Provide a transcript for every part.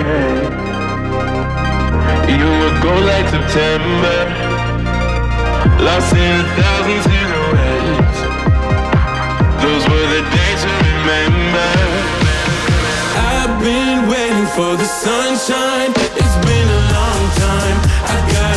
You would go like September, lost in a thousand silhouettes. Those were the days to remember. I've been waiting for the sunshine. It's been a long time. I've got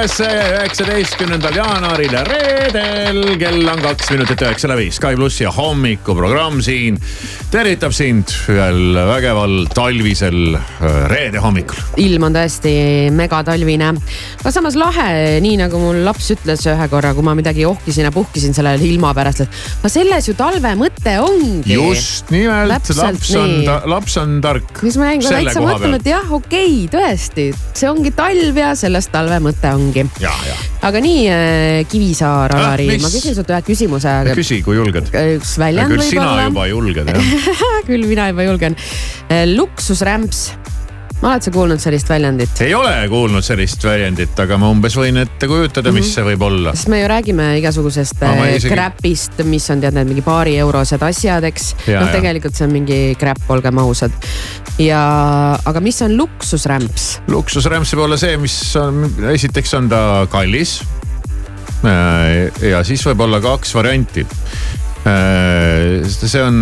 ärka üles üheksateistkümnendal jaanuaril reedel, kell on kaks minutit üheksale viis. Sky plussi hommikuprogramm siin tervitab sind ühel vägeval talvisel äh, reede hommikul. ilm on tõesti megatalvine, aga samas lahe, nii nagu mul laps ütles ühe korra, kui ma midagi ohkisin ja puhkisin selle ilma pärast, et aga selles ju talve mõte ongi. just nimelt, laps on nii., laps on tark. siis ma jäin ka täitsa mõtlema, et jah, okei okay,, tõesti, see ongi talv ja sellest talve mõte ongi. Ja aga nii äh,, Kivisaar, Ah, Alari, mis? ma küsin sult ühe küsimuse. küsi, kui julged. üks väljend küll sina võib-olla. juba julged jah. küll mina juba julgen. luksusrämps, oled sa kuulnud sellist väljendit? ei ole kuulnud sellist väljendit, aga ma umbes võin ette kujutada, mis see võib olla. sest me ju räägime igasugusest ma äh, isegi- crap'ist, mis on tead need mingi paari eurosed asjad, eks. Noh, tegelikult see on mingi crap, olgem ausad. ja, aga mis on luksusrämps? luksusrämps võib olla see, mis on, esiteks on ta kallis. ja siis võib olla kaks varianti. See on,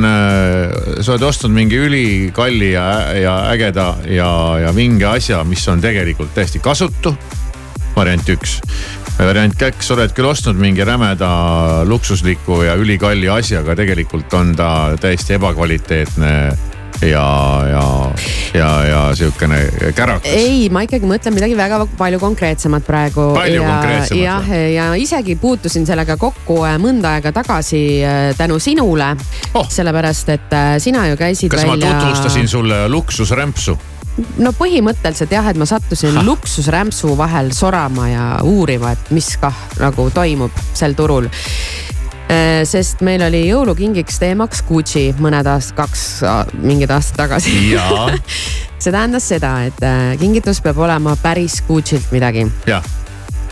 sa oled ostnud mingi ülikalli ja, ja ägeda ja, ja vinge asja, mis on tegelikult täiesti kasutu. variant üks. variant kaks, oled küll ostnud mingi rämeda luksusliku ja ülikalli asja, aga tegelikult on ta täiesti ebakvaliteetne ja, ja, ja, ja sihukene kärakas. ei, ma ikkagi mõtlen midagi väga palju konkreetsemat praegu. Palju konkreetsemat jah, ja isegi puutusin sellega kokku äh, mõnda aega tagasi äh, tänu sinule Oh. sellepärast, et äh, sina ju käisid kas välja. ma tutvustasin sulle luksusrämpsu? no põhimõtteliselt jah, et ma sattusin luksusrämpsu vahel sorama ja uurima, et mis kah nagu toimub sel turul. Sest meil oli jõulukingiks teemaks Gucci mõned aastad, kaks, mingid aastad tagasi. see tähendas seda, et äh, kingitus peab olema päris Gucci'lt midagi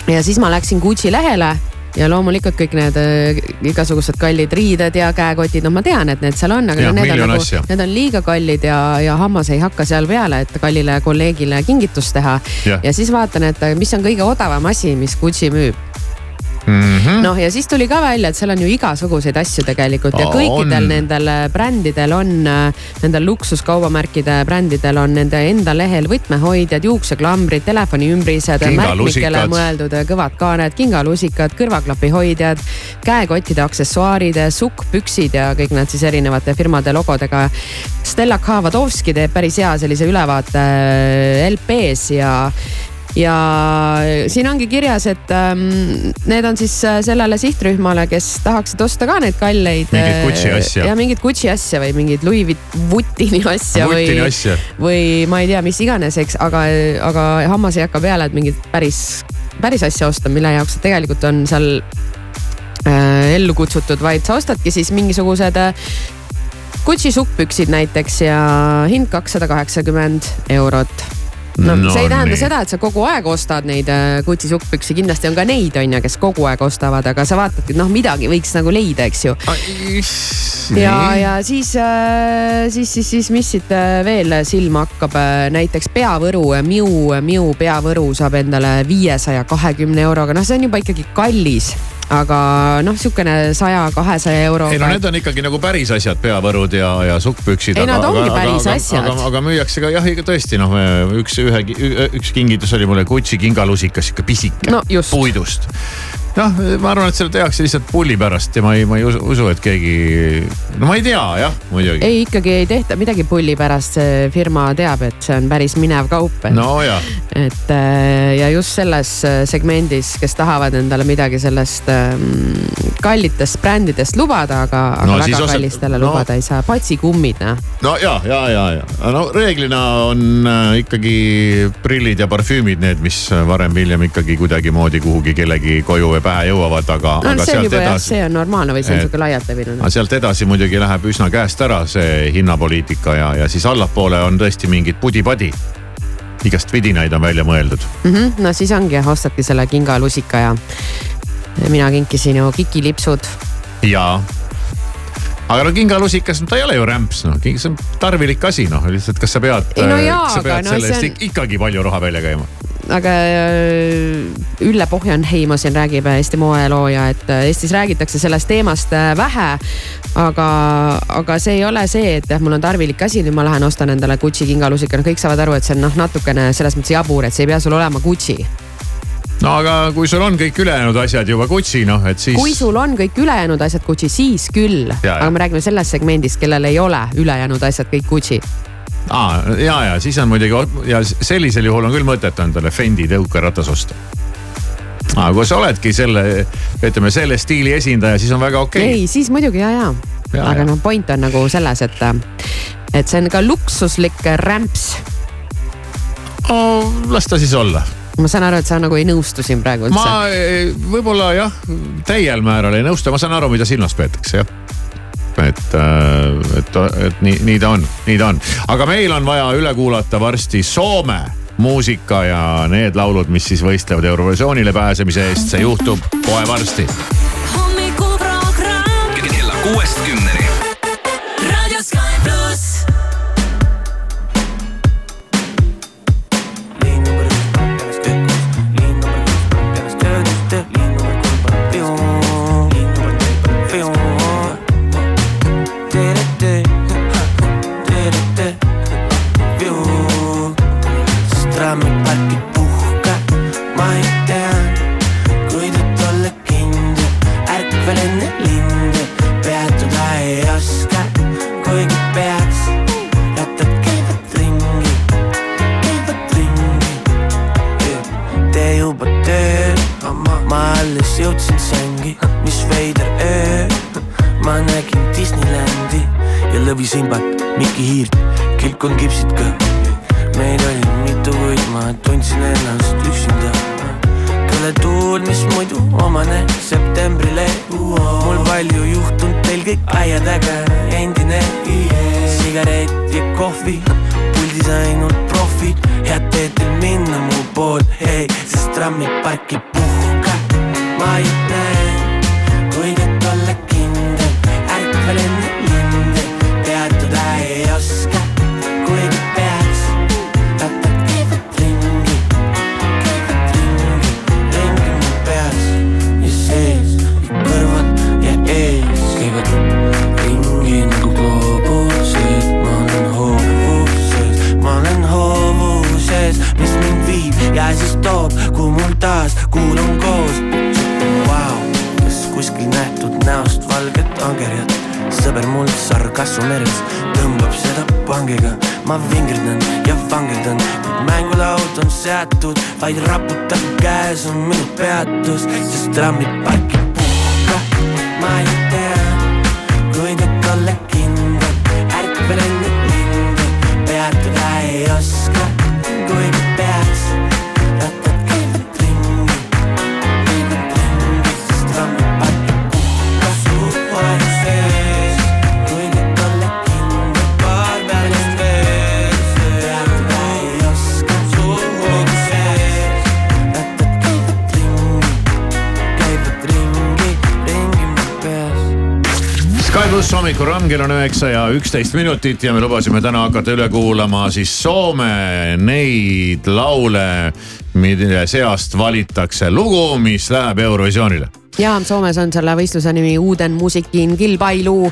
ja siis ma läksin Gucci lehele ja loomulikult kõik need äh, igasugused kallid riided ja käekotid, noh, ma tean, et need seal on, aga Jah, need on nagu need on liiga kallid ja, ja hammas ei hakka seal peale, et kallile kolleegile kingitust teha. Ja siis vaatan, et äh, mis on kõige odavam asi, mis Gucci müüb. Mhm. noh, ja siis tuli ka välja, et seal on ju igasuguseid asju tegelikult ja kõikidel on. nendel äh, brändidel on, nendel luksuskaubamärkide brändidel on nende enda lehel võtmehoidjad, juukseklambrid, telefoniümbrised, märkmikele mõeldud kõvad kaaned, kingalusikad, kõrvaklapihoidjad, käekottide aksessuaarid, sukkpüksid ja kõik need siis erinevate firmade logodega. Stella Kavadovski teeb päris hea sellise ülevaate äh, LP-s ja ja siin ongi kirjas, et ähm, need on siis äh, sellele sihtrühmale, kes tahaksid osta ka neid kalleid. Mingit Gucci asja. ja mingit Gucci asja või mingit Louis Vuittini asja või Vuittini asja. või ma ei tea, mis iganes, eks, aga, aga hammas ei hakka peale, et mingit päris, päris asja osta, mille jaoks tegelikult on seal äh, ellu kutsutud, vaid sa ostadki siis mingisugused äh, Gucci sukkpüksid näiteks ja hind kakssada kaheksakümmend eurot no, No see ei tähenda nii. seda, et sa kogu aeg ostad neid äh, Gucci sukkpüksi, kindlasti on ka neid, on ju, kes kogu aeg ostavad, aga sa vaatadki, et noh, midagi võiks nagu leida, eks ju. ja, ja siis, siis, siis, siis, mis siit äh, veel silma hakkab, näiteks peavõru, Miu, Miu peavõru saab endale viiesaja kahekümne euroga, noh, see on juba ikkagi kallis aga noh, sihukene saja, kahesaja euroga. ei no need on ikkagi nagu päris asjad, peavõrud ja, ja sukkpüksid. Ei, nad ongi päris asjad. aga, aga müüakse ka jah, tõesti noh, üks, ühe, üks kingitus oli mulle Gucci kingalusikas, sihuke pisike No puidust. noh, ma arvan, et seda tehakse lihtsalt pulli pärast ja ma ei, ma ei usu, usu, et keegi, no ma ei tea jah, muidugi. ei, ikkagi ei tehta midagi pulli pärast, see firma teab, et see on päris minev kaup, no ja, et äh, ja just selles äh, segmendis, kes tahavad endale midagi sellest ähm, kallitest brändidest lubada, aga, aga No siis väga kallistele no- no. lubada ei saa, patsikummid noh. no ja, ja, ja, ja no reeglina on äh, ikkagi prillid ja parfüümid need, mis varem-hiljem ikkagi kuidagimoodi kuhugi kellegi koju või pähe jõuavad, aga, no see on juba jah, edasi see on normaalne või see on sihuke laialt levinud aga. sealt edasi muidugi läheb üsna käest ära see hinnapoliitika ja, ja siis allapoole on tõesti mingid pudi-padi. igast vidinaid on välja mõeldud. Mm -hmm, no siis ongi, ostadki selle kingalusika ja ja mina kinkisin ju kikilipsud. ja, aga no kingalusikas, no ta ei ole ju rämps noh, see on tarvilik asi noh, lihtsalt kas sa pead, Ei no jaa, kas sa aga no see on- ik- ikkagi palju raha välja käima. Aga äh, Ülle Pohjanheimo siin räägib, Eesti moelooja, et äh, Eestis räägitakse sellest teemast äh, vähe. aga, aga see ei ole see, et jah, mul on tarvilik asi, nüüd ma lähen ostan endale Gucci kingalusika, no kõik saavad aru, et see on noh, natukene selles mõttes jabur, et see ei pea sul olema Gucci. no aga kui sul on kõik ülejäänud asjad juba Gucci noh, et siis. kui sul on kõik ülejäänud asjad Gucci, siis küll, aga me räägime sellest segmendist, kellel ei ole ülejäänud asjad kõik Gucci. aa, ja, ja siis on muidugi ja sellisel juhul on küll mõtet endale Fendi tõukeratas osta. aga kui sa oledki selle, ütleme selle stiili esindaja, siis on väga okei okay.. ei, siis muidugi ja, ja, Ja, aga noh, point on nagu selles, et, et see on ka luksuslik rämps Oh, las ta siis olla. ma saan aru, et sa nagu ei nõustu siin praegu üldse. ma eh, võib-olla jah, täiel määral ei nõustu, ma saan aru, mida silmas peetakse jah et, et, et nii, nii ta on, nii ta on, aga meil on vaja üle kuulata varsti Soome muusika ja need laulud, mis siis võistlevad Eurovisioonile pääsemise eest, see juhtub kohe varsti. hommikuprogramm kella kuuest kümneni. septembrile, mul palju juhtunud, teil kõik aia taga endine. sigaret ja kohvi, puldis ainult profid, head teed teil minna mu pool, hei, sest trammipark ei puhka. ma ei näe, valget angerjat, sõber mul sargassu meres tõmbab seda pangiga, ma vingerdan ja vangerdan, kuid mängulaud on seatud, vaid raputab käes on minu peatus, sest trammiparki puhka ma ei tea, hommikuramm kell on üheksa ja üksteist minutit ja me lubasime täna hakata üle kuulama siis Soome neid laule, mille seast valitakse lugu, mis läheb Eurovisioonile. ja Soomes on selle võistluse nimi Uuden musikin kilpailu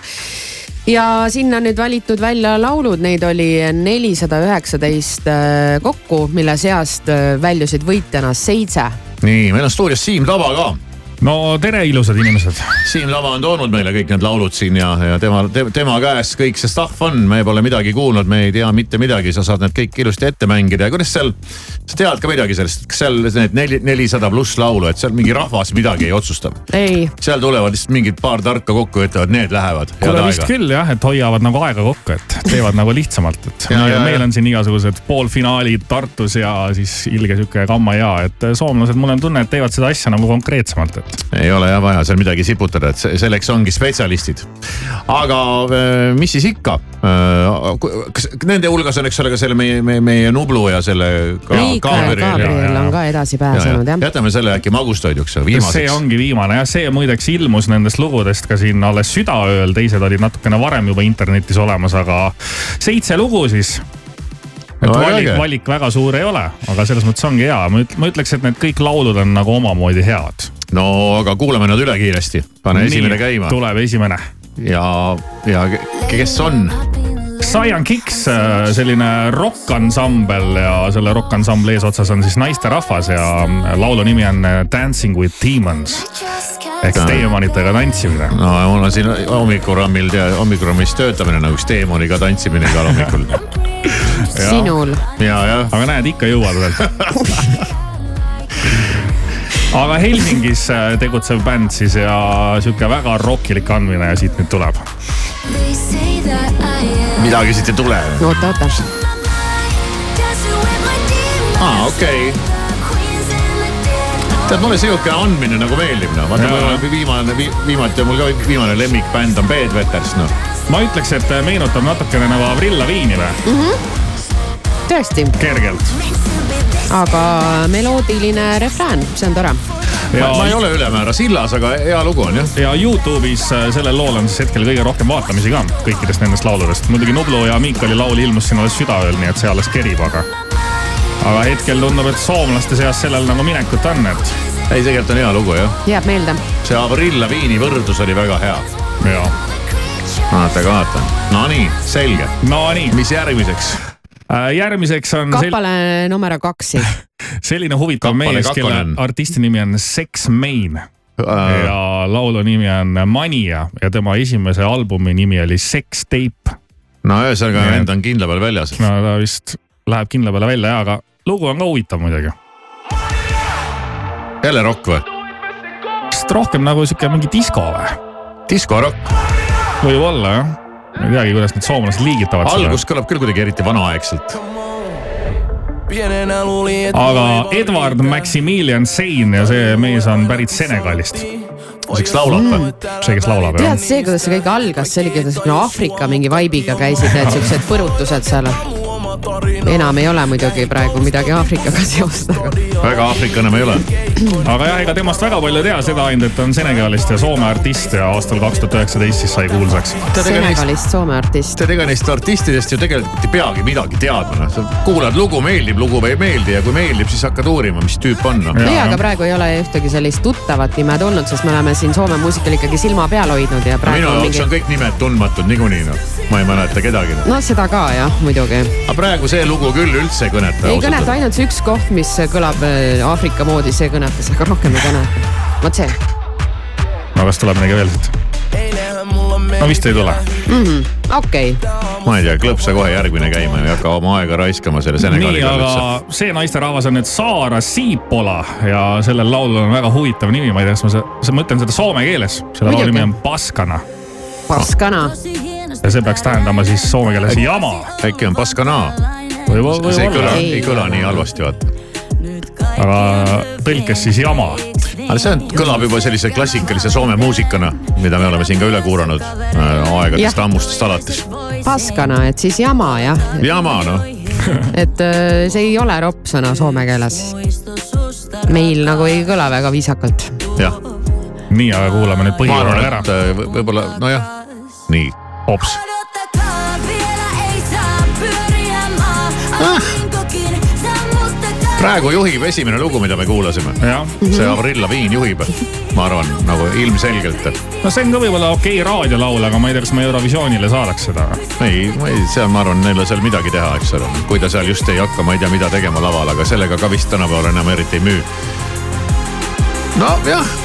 ja sinna on nüüd valitud välja laulud, neid oli nelisada üheksateist äh, kokku, mille seast äh, väljusid võitjana seitse. nii, meil on stuudios Siim Taba ka. No tere, ilusad inimesed. Siim Taba on toonud meile kõik need laulud siin ja, ja tema te,, tema käes kõik see stuff on, me pole midagi kuulnud, me ei tea mitte midagi, sa saad need kõik ilusti ette mängida ja kuidas seal, sa tead ka midagi sellest, kas seal need neli, nelisada pluss laulu, et seal mingi rahvas midagi ei otsusta? ei, seal tulevad lihtsalt mingid paar tarka kokku ja ütlevad, need lähevad. kuule vist küll jah, et hoiavad nagu aega kokku, et teevad nagu lihtsamalt, et Ja, meil, ja, meil on siin igasugused poolfinaalid Tartus ja siis ilge sihuke kamma ja, et soomlased, mul on tunne, et teevad seda asja nagu konkreetsemalt, et. Ei ole jah vaja seal midagi siputada, et see- selleks ongi spetsialistid. aga äh, mis siis ikka, kas nende hulgas on, eks ole, ka selle meie, meie, meie Nublu ja selle. Ja Gabriel on ka edasi pääsenud jah. jätame selle äkki magustoiduks see viimaseks. ongi viimane jah, see muideks ilmus nendest lugudest ka siin alles südaööl, teised olid natukene varem juba internetis olemas, aga seitse lugu siis et No väga valik, valik väga suur ei ole, aga selles mõttes ongi hea, ma ütleks, et need kõik laulud on nagu omamoodi head. No aga kuulame nad üle kiiresti, pane esimene käima tuleb esimene. ja, ja ke- kes on? Cyan Kicks, äh, selline rokkansambel ja selle rokkansambli eesotsas on siis naisterahvas ja äh, laulu nimi on äh, Dancing with Demons ehk siis teemonitega tantsimine. no mul on siin hommikurammil, hommikurrammis töötamine nagu üks teemoniga tantsimine igal hommikul. sinul. ja, jah. aga näed, ikka jõuad veel aga Helsingis äh, tegutsev bänd siis ja sihuke väga rokkilik andmine ja siit nüüd tuleb. midagi siit ei tule. oota, oota. aa, okei okay. tead, mulle sihuke andmine nagu meeldib noh, vaata mul viimane vi,, viimati mul ka viimane lemmikbänd on Bad Wetters noh. ma ütleks, et äh, meenutab natukene nagu Avril Lavigne'i või? tõesti, kergelt. Aga meloodiline refrään, see on tore. ma, ma ei ole ülemäära sillas, aga hea lugu on jah. ja Youtube'is äh, sellel lool on siis hetkel kõige rohkem vaatamisi ka kõikidest nendest lauludest. muidugi Nublu ja Miikali laul ilmus siin alles südaööl, nii et see alles kerib, aga. aga hetkel tundub, et soomlaste seas sellel nagu minekut on, et. ei, tegelikult on hea lugu jah. jääb meelde. see Avril Lavine'i võrdlus oli väga hea. jaa. vaata, vaatan. Nonii, selge. Nonii. mis järgmiseks? Järgmiseks on. kapale sel... numero kaks siis. selline huvitav Kappale mees, kelle artisti nimi on Sex Main uh, ja laulu nimi on Mania ja tema esimese albumi nimi oli Sex Tape. no ühesõnaga vend on kindla peal väljas. no ta vist läheb kindla peale välja ja, aga lugu on ka huvitav muidugi. jälle rokk või? vist rohkem nagu sihuke mingi disko või? diskorokk. võib-olla jah. Ma ei teagi, kuidas need soomlased liigitavad algus kõlab küll kuidagi eriti vanaaegselt. aga Edward Maximilian Sein ja see mees on pärit Senegalist. see, kes laulab või? see, kes laulab jah. tead see, kuidas see kõik algas, see oligi siukene Aafrika mingi vibe'iga käisid need siuksed põrutused seal. Enam ei ole muidugi praegu midagi Aafrikaga seostada. väga Aafrika enam ei ole. aga jah, ega temast väga palju ei tea, seda ainult, et ta on Senegalist ja Soome artist ja aastal kaks tuhat üheksateist siis sai kuulsaks. Senegalist Soome artist. tead, ega neist artistidest ju tegelikult ei peagi midagi teadma, noh. sa kuulad lugu, meeldib, lugu ei meeldi ja kui meeldib, siis hakkad uurima, mis tüüp on, noh. ja, aga praegu ei ole ühtegi sellist tuttavat nime tulnud, sest me oleme siin Soome muusikal ikkagi silma peal hoidnud ja praegu minu on jaoks mingi on kõik nimed tundmatud niikuinii, noh. ma ei mäleta kedagi, noh. no seda ka jah, muidugi. aga praegu see lugu küll üldse ei kõneta. ei kõneta, ainult see üks koht, mis kõlab äh, Aafrika moodi, see kõnetas, aga rohkem ei kõneta. vot see, no kas tuleb midagi veel siit? no vist ei tule. okei okay.. ma ei tea, klõpsa kohe järgmine käima ja ei hakka oma aega raiskama selle nii, Senegaliga üldse. aga see naisterahvas on nüüd Saara Siipola ja sellel laulul on väga huvitav nimi, ma ei tea, kas ma se- ma ütlen seda soome keeles. selle laulu nimi on Paskana paskana, ja see peaks tähendama siis soome keeles jama. äkki on paskanaa, see ei kõla, Ei. kõla nii halvasti, vaata. aga tõlkes siis jama. aga see on, kõlab juba sellise klassikalise Soome muusikana, mida me oleme siin ka üle kuulanud äh, aegadest ammustest alates. paskana, et siis jama jah, jama noh, et äh, see ei ole ropp sõna soome keeles. meil nagu ei kõla väga viisakalt. jah, nii, aga kuulame nüüd arvan, ära äh, võ- võib-olla nojah, nii. hops, praegu juhib esimene lugu, mida me kuulasime. see Avril Lavigne juhib, ma arvan, nagu ilmselgelt. no see on ka võib-olla okei okay, raadiolaul, aga ma ei tea, kas me Eurovisioonile saadaks seda. ei, ma ei, seal ma arvan, neil on seal midagi teha, eks ole. kui ta seal just ei hakka, ma ei tea, mida tegema laval, aga sellega ka vist tänapäeval enam eriti ei müü. nojah,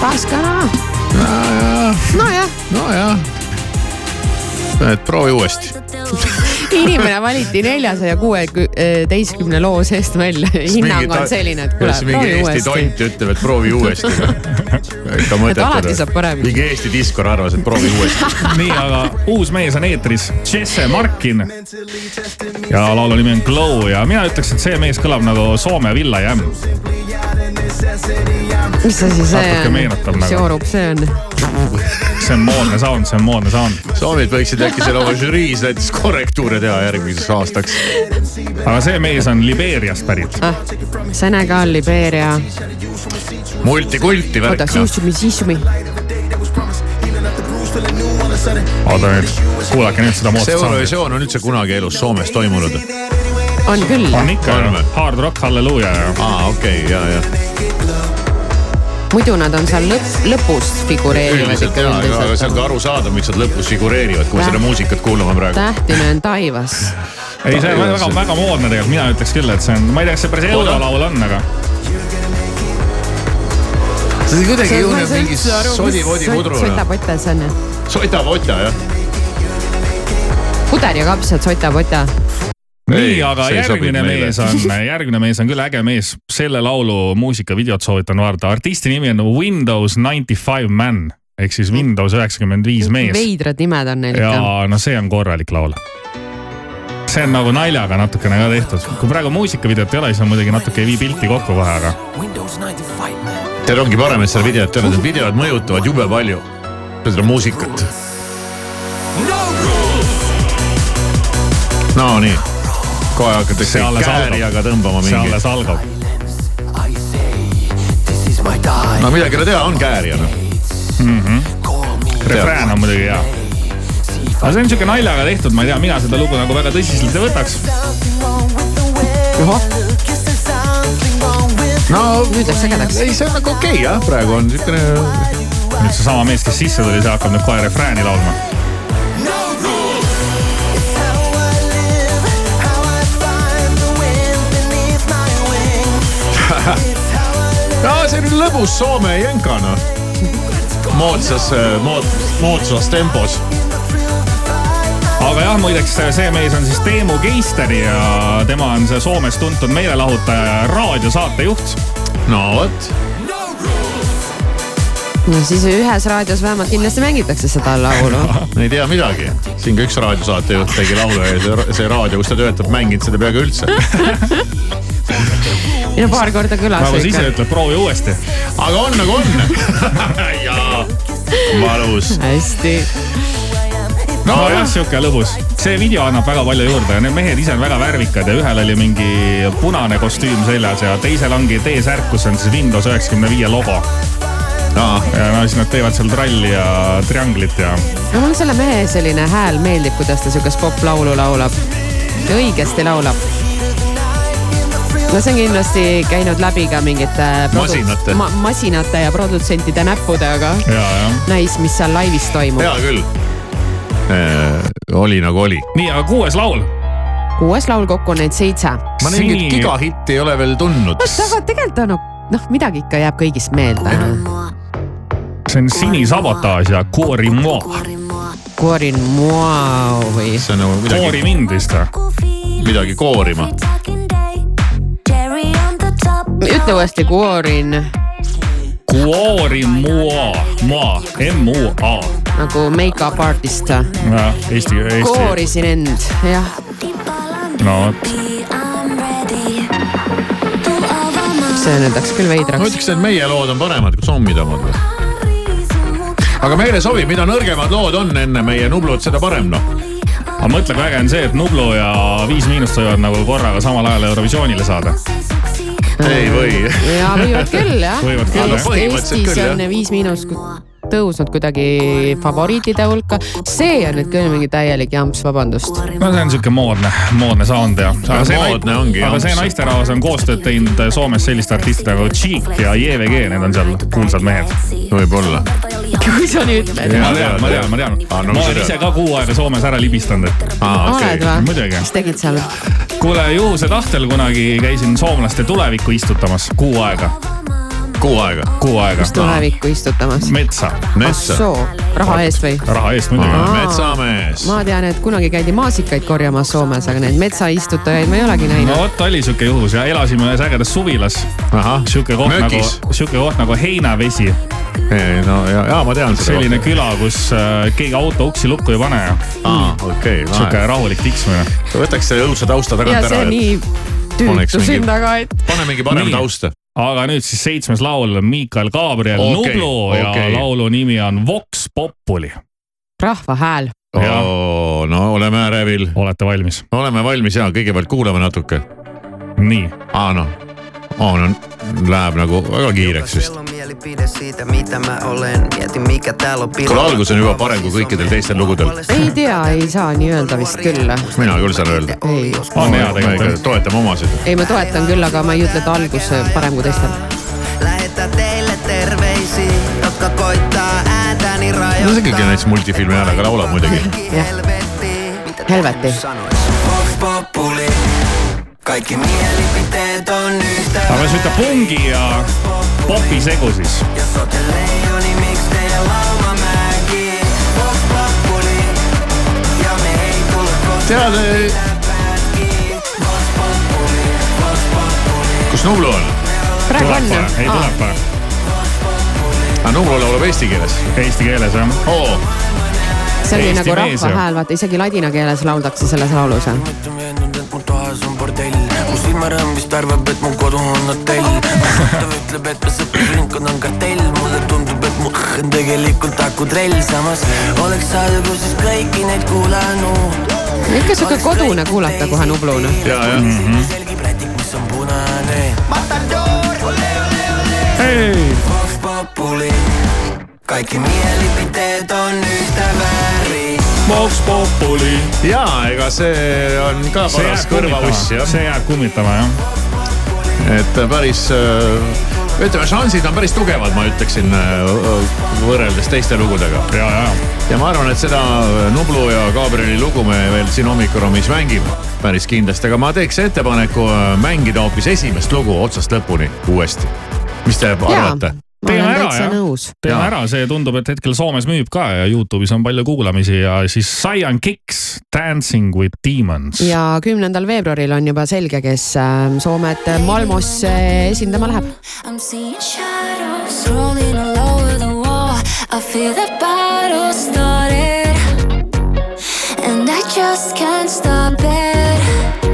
paskana, nojah, nojah. et proovi uuesti. inimene valiti neljasaja kuueteistkümne loo seest välja. hinnang on selline, et kuule, mingi proovi Eesti uuesti. tont ütleb, et proovi uuesti. Et alati saab paremini. mingi Eesti diskor arvas, et proovi uuesti. nii, aga uus mees on eetris, Jesse Markin. ja laulu nimi on Glow ja mina ütleks, et see mees kõlab nagu Soome Villa Jam. mis asi see on mis nagu. joorub see on? See on moodne sound, see on moodne sound. Soomid võiksid äkki selle oma žüriis näiteks korrektuure teha järgmiseks aastaks. aga see mees on Libeeriast pärit. ah, Senegal, Libeeria, multikulti oota, värk noh. Sissumi. oota nüüd, kuulake nüüd seda see moodsat sound'i. Eurovisioon on üldse kunagi elus Soomes toimunud? on küll, on ikka Hard Rock Halleluuja ja aa, okei okay,, ja, ja. Muidu nad on seal lõpp, lõpus figureerivad üldiselt ikka ja, aga see on üldiselt. ka arusaadav, miks nad lõpus figureerivad, kui me seda muusikat kuulame praegu. tähtine on taivas. ei, see on väga, väga moodne tegelikult, mina ütleks küll, et see on, ma ei tea, kas see päris eurolaul on, aga see kuidagi juuneb mingi sodi-vodi pudru. sotapota see on ju. sota-vota jah. puder ja kapsad, sotapota. nii, aga järgmine mees on, järgmine mees on küll äge mees. selle laulu muusikavideot soovitan vaadata, artisti nimi on Windows ninety five man ehk siis Windows üheksakümmend viis mees. veidrad nimed on neil ikka. ja no see on korralik laul. see on nagu naljaga natukene ka tehtud, kui praegu muusikavideot ei ole, siis on muidugi natuke ei vii pilti kokku kohe, aga teil ongi parem, et seal videot ei ole, need videod mõjutavad jube palju seda muusikat. no nii, kohe hakatakse See alles käärijaga tõmbama see mingi, alles algab. no midagi ei ole teha, on käärija noh. refrään on muidugi hea. aga see on siuke naljaga tehtud, ma ei tea, mina seda lugu nagu väga tõsiselt ei võtaks. no nüüd läks ägedaks. ei, see on nagu okei okay, jah, praegu on siukene, nüüd seesama mees, kes sisse tuli, see hakkab nüüd kohe refrääni laulma. Lõbus Soome jänka noh. moodsas, mood-, moodsas tempos. aga jah, muideks see mees on siis Teemu Keister ja tema on see Soomes tuntud meelelahutaja ja raadiosaatejuht. no vot, no siis ühes raadios vähemalt kindlasti mängitakse seda laulu. ei tea midagi. siin ka üks raadiosaatejuht tegi laulu ja see, see raadio, kus ta töötab, mänginud seda peaaegu üldse. ei no paar korda kõlas sa ise ütled, proovi uuesti. aga on nagu on. jaa, valus. hästi. nojah, sihuke lõbus. see video annab väga palju juurde ja need mehed ise on väga värvikad ja ühel oli mingi punane kostüüm seljas ja teisel ongi T-särk, kus on siis Windows üheksakümne viie logo. ja no siis nad teevad seal tralli ja trianglit ja no mulle selle mehe selline hääl meeldib, kuidas ta siukest poplaulu laulab. õigesti laulab. No see on kindlasti käinud läbi ka mingite produ- Masinate. ma, masinate ja produtsentide näppude, aga ja, ja näis, mis seal laivis toimub. hea küll. oli nagu oli. nii, aga kuues laul. kuues laul kokku on neid seitse. ma mingit gigahitti ei ole veel tundnud. aga tegelikult on noh, midagi ikka jääb kõigist meelde. see on Sini sabotaaž ja Koori Moa. Corin Moa või? see on nagu Koori midagi, mind vist või? midagi koorima. Ütle uuesti, Corin Koori Moa, Moa, M-U-A. nagu make-up artist. jah, Eesti, Eesti. koorisin end, jah. no vot, see nüüd läks küll ma veidraks. ütleks, et meie lood on paremad kui zombide omad või? aga meile sobib, mida nõrgemad lood on enne meie Nublut, seda parem noh. aga mõtle, kui äge on see, et Nublu ja Viis Miinust võivad nagu korraga samal ajal Eurovisioonile saada. Ei või. ja võivad küll jah. Võivad küll, jah. Eestis küll, on. Viis Miinus tõusnud kuidagi favoriitide hulka. see on nüüd küll mingi täielik jamps, vabandust. no see on siuke moodne, moodne sound ja. moodne ongi, aga see naisterahvas on koostööd teinud Soomes selliste artistidega nagu Cheek ja JVG, need on seal kuulsad mehed. võib-olla. kui sa nüüd ütled. ma tean, ma tean, ma tean. Aa, no ma olen ise ka kuu aega Soomes ära libistanud, et aa, oled okei. või? Muidugi. mis tegid seal? kuule juhuse tahtel kunagi käisin soomlaste tulevikku istutamas kuu aega, kuu aega. kuu aega. tulevikku istutamas. metsa, metsa. soo, raha eest või? raha eest muidugi. Metsamees. ma tean, et kunagi käidi maasikaid korjamas Soomes, aga neid metsaistutajaid ma ei olegi no näinud. vot oli siuke juhus ja elasime ühes ägedas suvilas. siuke koht nagu siuke koht nagu Heinavesi, no ja, ja ma tean seda. selline küla, kus äh, keegi auto uksi lukku ei pane ja aa, okei, siuke rahulik tiksmine. võtaks selle õudse tausta ja tagant see ära, nii Oleks tüütu mingi- sind aga, et pane mingi parem Nii. tausta. Aga nüüd siis seitsmes laul, Miikal Gabriel okay, Nublu ja okay. laulu nimi on Vox Populi. rahva hääl. No oleme ärevil, olete valmis? oleme valmis ja kõigepealt kuulame natuke. nii, aa noh, no läheb nagu väga kiireks vist. on on kuule, algus on juba parem kui kõikidel teistel lugudel. ei tea, ei saa nii öelda vist küll. mina küll saan öelda. ei, on hea tegelikult. toetame omasid. ei ma toetan küll, aga ma ei ütle, et algus parem kui teistel. Lähetä teille terveisiä, jotka koittaa ääntäni no rajoittaa. see ikkagi näiteks multifilmi häälega laulab muidugi. Jah. Helvettiin. Mitä Helvetti. Vox Populi. Kaikki mielipiteet on yhtä aga siuke pungi ja popi segu siis. Jos ootte leijoni, miks teidän lauma mäki? Vox Populi. Ja me ei tulla koskaan tead, kus Nublu on? praegu on kohe, ei tuleb kohe. aa, Nublu laulab eesti keeles. Eesti keeles jah. oo, see oli Eesti nagu rahva ju. hääl, vaata isegi ladina keeles lauldakse selles laulus. Olen bordell mu silmarõõm vist arvab, et mu kodu on hotell. Tuttav ütleb, et mu sõprusringkond on kartell. Mulle tundub, et mu õhk on tegelikult akutrell samas oleks alguses kõiki neid kuulanud. Ikka siuke kodune kuulata kohe Nubluna. ja, ja. selgib rätik, mis on punane. Hei, kaikki mielipiteet on yhtä väärin Vox Populi. ja ega see on ka paras kummitama, jah, see jääb kummitama jah. et päris äh, ütleme, šansid on päris tugevad, ma ütleksin äh, võrreldes teiste lugudega. ja, ja, ja ma arvan, et seda Nublu ja Gabrieli lugu me veel siin hommikuruumis mängime päris kindlasti, aga ma teeks ettepaneku äh, mängida hoopis esimest lugu otsast lõpuni uuesti. mis te arvate? Teeme ära, jah. teeme ära, see tundub, et hetkel Soomes müüb ka ja Youtube'is on palju kuulamisi ja siis Cyan Kicks Dancing with Demons. ja kümnendal veebruaril on juba selge, kes äh, Soomet Malmosse esindama läheb. I feel the battle started, and I just can't stop it.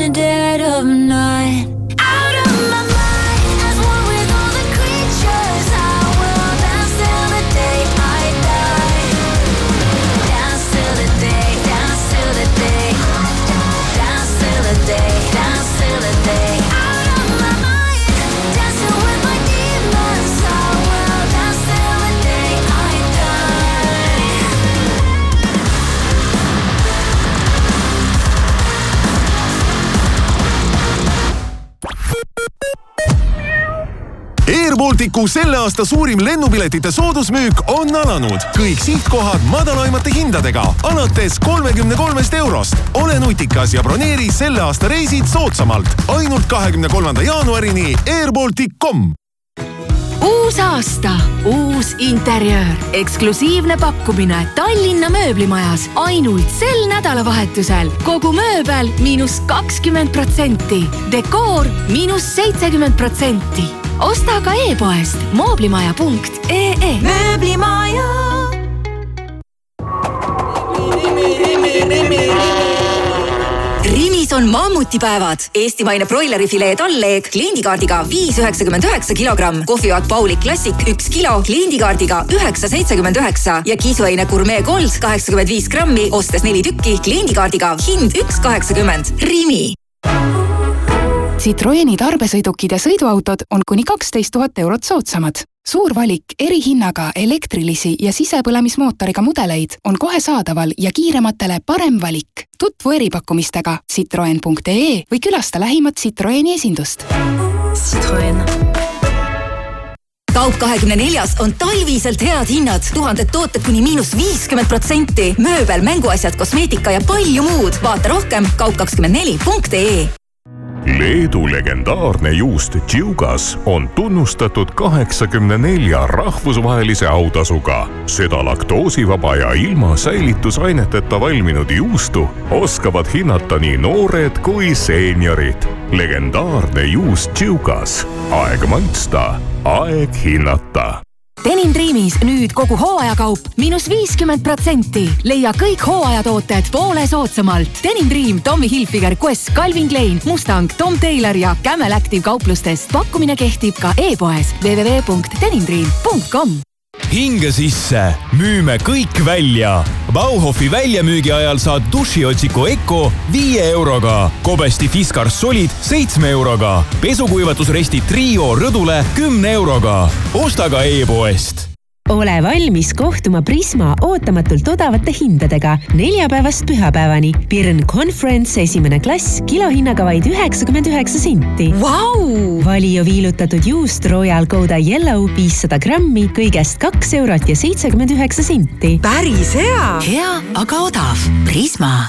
The dead of night. Airbalticu selle aasta suurim lennupiletite soodusmüük on alanud. kõik sihtkohad madalaimate hindadega alates kolmekümne kolmest eurost. ole nutikas ja broneeri selle aasta reisid soodsamalt. ainult kahekümne kolmanda jaanuarini airbaltic.com uus aasta, uus interjöör, eksklusiivne pakkumine Tallinna mööblimajas ainult sel nädalavahetusel. kogu mööbel miinus kakskümmend protsenti, dekoor miinus seitsekümmend protsenti. Osta ka e-poest mooblimaja.ee. mööblimaja. Rimis on mammutipäevad. eestimaine broilerifilee tallleeg kliendikaardiga viis üheksakümmend üheksa kilogramm, kohvivaat Pauli Classic üks kilo kliendikaardiga üheksa seitsekümmend üheksa ja kisuaine Gourmet Gold kaheksakümmend viis grammi, ostes neli tükki kliendikaardiga hind üks kaheksakümmend. Rimi. Citroeni tarbesõidukid ja sõiduautod on kuni kaksteist tuhat eurot soodsamad. suur valik erihinnaga elektrilisi ja sisepõlemismootoriga mudeleid on kohe saadaval ja kiirematele parem valik. tutvu eripakkumistega citroen.ee või külasta lähimat Citroeni esindust. Citroen kaup kahekümne neljas on talviselt head hinnad, tuhanded tooted kuni miinus viiskümmend protsenti, mööbel, mänguasjad, kosmeetika ja palju muud. vaata rohkem kaup kakskümmend neli punkt ee Leedu legendaarne juust Tšiugas on tunnustatud kaheksakümne nelja rahvusvahelise autasuga. seda laktoosivaba ja ilma säilitusaineteta valminud juustu oskavad hinnata nii noored kui seeniorid. legendaarne juust Tšiugas, aeg maitsta, aeg hinnata Denim Dreamis nüüd kogu hooajakaup miinus viiskümmend protsenti. leia kõik hooajatooted poole soodsamalt. Denim Dream, Tommy Hilfiger, Quest, Calvin Klein, Mustang, Tom Taylor ja Camel Active kauplustest. pakkumine kehtib ka e-poes www.denimdream.com hinge sisse, müüme kõik välja. Bauhofi väljamüügi ajal saad dušiotsiku Eco viie euroga, Kobesti Fiskars Solid seitsme euroga, pesukuivatusresti Trio rõdule kümne euroga. osta ka e-poest ole valmis kohtuma Prisma ootamatult odavate hindadega neljapäevast pühapäevani. Pirn Conference esimene klass kilohinnaga vaid üheksakümmend üheksa senti wow!. Valio viilutatud juust Royal Gouda Yellow viissada grammi kõigest kaks eurot ja seitsekümmend üheksa senti. päris hea. hea, aga odav. Prisma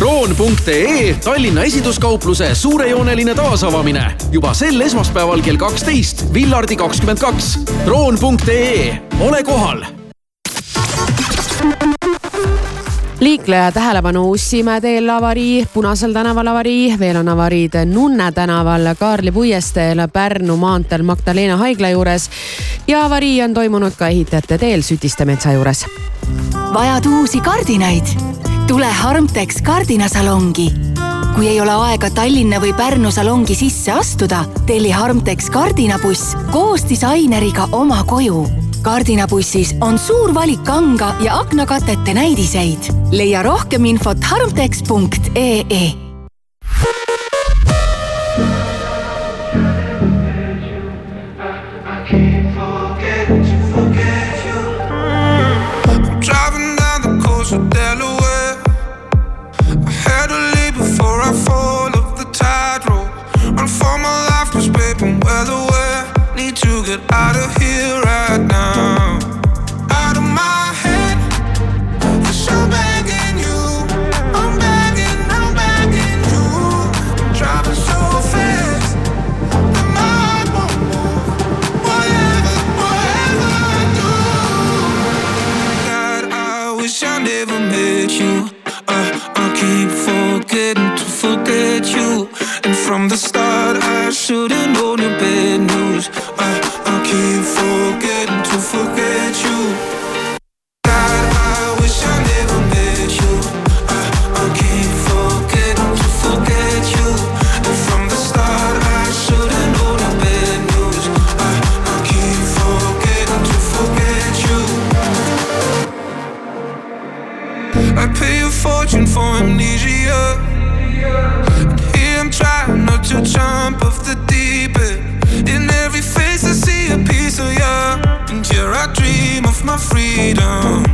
kroon.ee Tallinna esinduskaupluse suurejooneline taasavamine juba sel esmaspäeval kell kaksteist, Villardi kakskümmend kaks. kroon.ee, ole kohal liikleja tähelepanu Ussimäe teel avarii, Punasel tänaval avarii, veel on avariid Nunne tänaval, Kaarli puiesteel, Pärnu maanteel Magdalena haigla juures ja avarii on toimunud ka ehitajate teel Sütiste metsa juures. vajad uusi kardinaid? Tule Harmtex kardinasalongi. kui ei ole aega Tallinna või Pärnu salongi sisse astuda, telli Harmtex kardinabuss koos disaineriga oma koju kardinabussis on suur valik kanga ja aknakatete näidiseid. leia rohkem infot harmtex.ee. get out of here right now. Out of my head. Yes, I'm begging you. I'm begging, I'm begging you. Driving so fast. my heart won't move. Whatever, whatever I do. God, I wish I never met you. Uh, I keep forgetting to forget you. And from the start, freedom.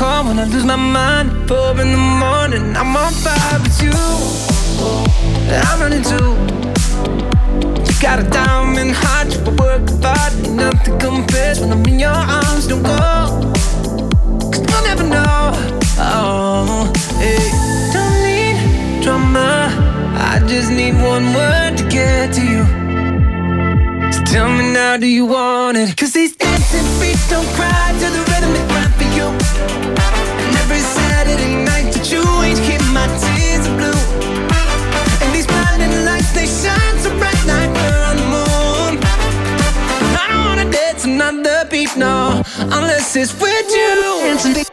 calm when I lose my mind. Four in the morning, I'm on fire with you. I'm running too. You got a diamond heart, you work hard, nothing compares when I'm in your arms. Don't go, cause you'll never know. Oh, hey. Don't need drama, I just need one word to get to you. So tell me now, do you want it? Cause these dancing feet don't cry to the rhythm i never said i ain't back to you ain't keeping my tears of blue. They shine to bright night and i don't need to know the beat no, unless it's with you.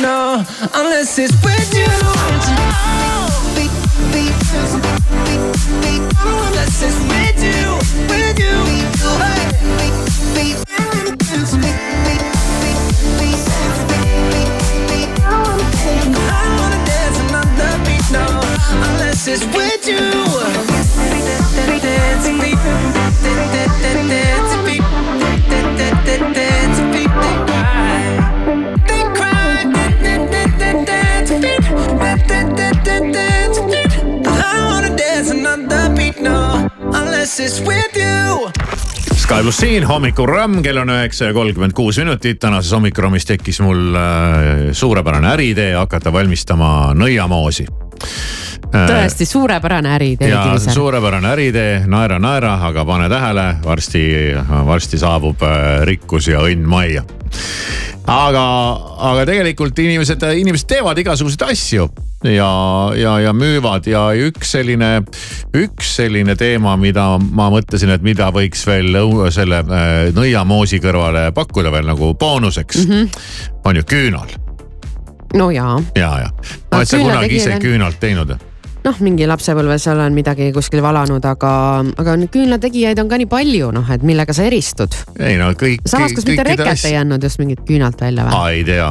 no, unless it's with you. Vaheldus siin, hommikuramm, kell on üheksa ja kolmkümmend kuus minutit. tänases hommikurommis tekkis mul äh, suurepärane äriidee hakata valmistama nõiamoosi. tõesti suurepärane äriidee. ja suurepärane äriidee, naera, naera, aga pane tähele, varsti, varsti saabub äh, rikkus ja õnn majja aga, aga tegelikult inimesed, inimesed teevad igasuguseid asju ja, ja, ja müüvad ja üks selline, üks selline teema, mida ma mõtlesin, et mida võiks veel selle äh, nõiamoosi kõrvale pakkuda veel nagu boonuseks mm, -hmm. on ju küünal no jaa. ja, ja. oled sa kunagi ise küünlategijad- küünalt teinud? noh, mingi lapsepõlves olen midagi kuskil valanud, aga, aga küünlategijaid on ka nii palju, noh, et millega sa eristud. ei no kõik. samas, kas mitte reket ei andnud just mingit küünalt välja või? aa, ei tea.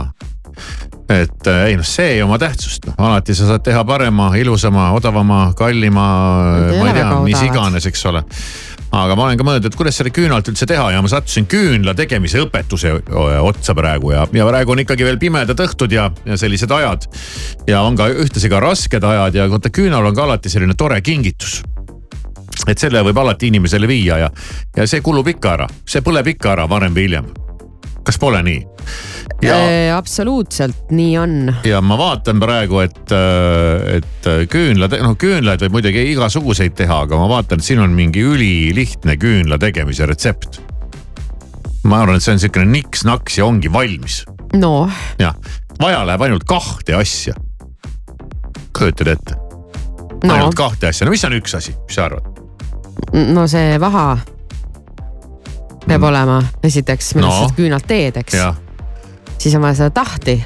et äh, ei noh, see ei oma tähtsust, noh alati sa saad teha parema, ilusama, odavama, kallima, ma ei tea mis iganes, eks ole aga ma olen ka mõelnud, et kuidas selle küünalt üldse teha ja ma sattusin küünla tegemise õpetuse otsa praegu ja, ja praegu on ikkagi veel pimedad õhtud ja, ja sellised ajad. ja on ka ühtlasi ka rasked ajad ja vaata küünal on ka alati selline tore kingitus et selle võib alati inimesele viia ja, ja see kulub ikka ära, see põleb ikka ära varem või hiljem. kas pole nii? ja, absoluutselt nii on. ja ma vaatan praegu, et, et küünla, noh küünlaid võib muidugi igasuguseid teha, aga ma vaatan, et siin on mingi ülilihtne küünla tegemise retsept. ma arvan, et see on sihukene niks-naks ja ongi valmis. noh, jah, vaja läheb ainult kahte asja. kujutad ette? No. ainult kahte asja, no mis on üks asi, mis sa arvad? no see vaha peab olema esiteks, millest Mm. No. sa küünalt teed, eks. Siis on vaja seda tahti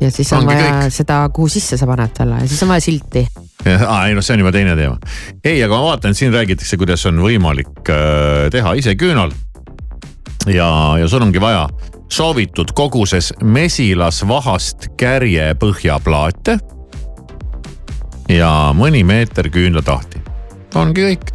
ja siis on Ongi vaja kõik. seda, kuhu sisse sa paned selle ja siis on vaja silti. aa ei noh, see on juba teine teema. ei, aga ma vaatan, siin räägitakse, kuidas on võimalik äh, teha ise küünal. ja, ja sul ongi vaja soovitud koguses mesilasvahast kärjepõhjaplaate. ja mõni meeter küünlatahti, ongi kõik.